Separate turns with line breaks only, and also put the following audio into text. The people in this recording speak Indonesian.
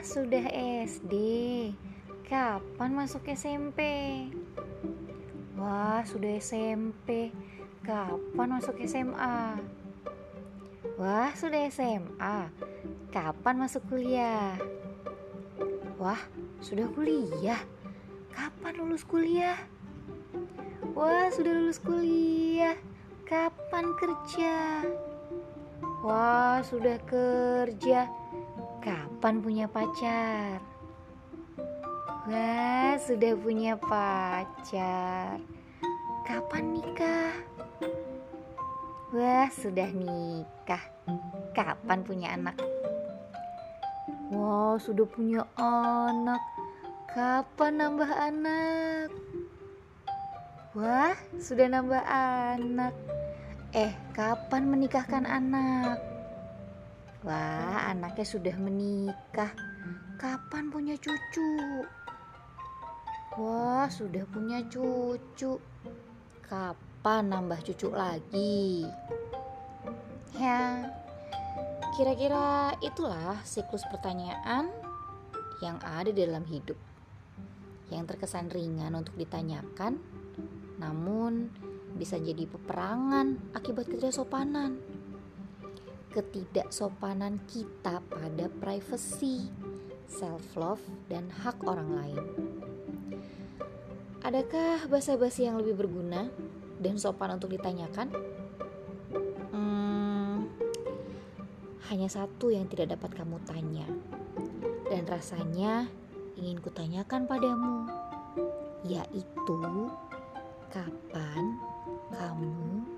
sudah SD. Kapan masuk SMP? Wah, sudah SMP. Kapan masuk SMA? Wah, sudah SMA. Kapan masuk kuliah? Wah, sudah kuliah. Kapan lulus kuliah? Wah, sudah lulus kuliah. Kapan kerja? Wah, sudah kerja. Kapan punya pacar? Wah, sudah punya pacar. Kapan nikah? Wah, sudah nikah. Kapan punya anak? Wah, sudah punya anak. Kapan nambah anak? Wah, sudah nambah anak. Eh, kapan menikahkan anak? Wah, anaknya sudah menikah. Kapan punya cucu? Wah, sudah punya cucu. Kapan nambah cucu lagi? Ya, kira-kira itulah siklus pertanyaan yang ada dalam hidup. Yang terkesan ringan untuk ditanyakan, namun bisa jadi peperangan akibat ketidaksopanan. Ketidaksopanan kita pada privacy, self love, dan hak orang lain. Adakah basa-basi yang lebih berguna dan sopan untuk ditanyakan? Hmm, hanya satu yang tidak dapat kamu tanya, dan rasanya ingin kutanyakan padamu, yaitu kapan kamu.